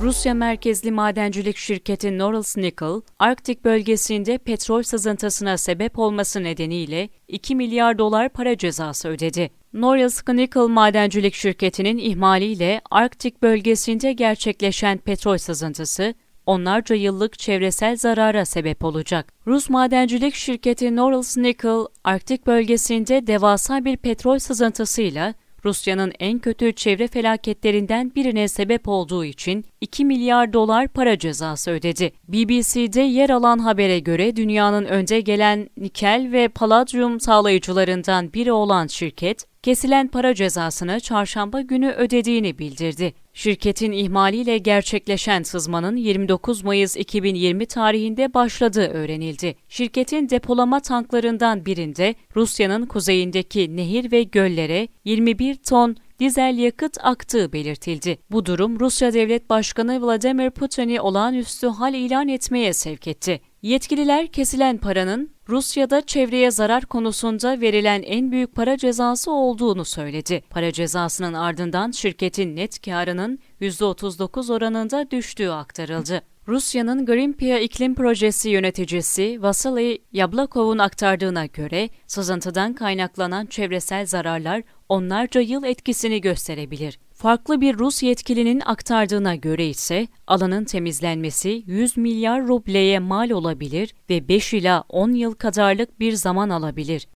Rusya merkezli madencilik şirketi Norilsk Nickel, Arktik bölgesinde petrol sızıntısına sebep olması nedeniyle 2 milyar dolar para cezası ödedi. Norilsk Nickel madencilik şirketinin ihmaliyle Arktik bölgesinde gerçekleşen petrol sızıntısı, onlarca yıllık çevresel zarara sebep olacak. Rus madencilik şirketi Norilsk Nickel, Arktik bölgesinde devasa bir petrol sızıntısıyla Rusya'nın en kötü çevre felaketlerinden birine sebep olduğu için 2 milyar dolar para cezası ödedi. BBC'de yer alan habere göre dünyanın önde gelen nikel ve paladyum sağlayıcılarından biri olan şirket, kesilen para cezasını çarşamba günü ödediğini bildirdi. Şirketin ihmaliyle gerçekleşen sızmanın 29 Mayıs 2020 tarihinde başladığı öğrenildi. Şirketin depolama tanklarından birinde Rusya'nın kuzeyindeki nehir ve göllere 21 ton dizel yakıt aktığı belirtildi. Bu durum Rusya Devlet Başkanı Vladimir Putin'i olağanüstü hal ilan etmeye sevk etti. Yetkililer kesilen paranın Rusya'da çevreye zarar konusunda verilen en büyük para cezası olduğunu söyledi. Para cezasının ardından şirketin net karının %39 oranında düştüğü aktarıldı. Rusya'nın Greenpeace iklim projesi yöneticisi Vasily Yablakov'un aktardığına göre sızıntıdan kaynaklanan çevresel zararlar onlarca yıl etkisini gösterebilir. Farklı bir Rus yetkilinin aktardığına göre ise alanın temizlenmesi 100 milyar rubleye mal olabilir ve 5 ila 10 yıl kadarlık bir zaman alabilir.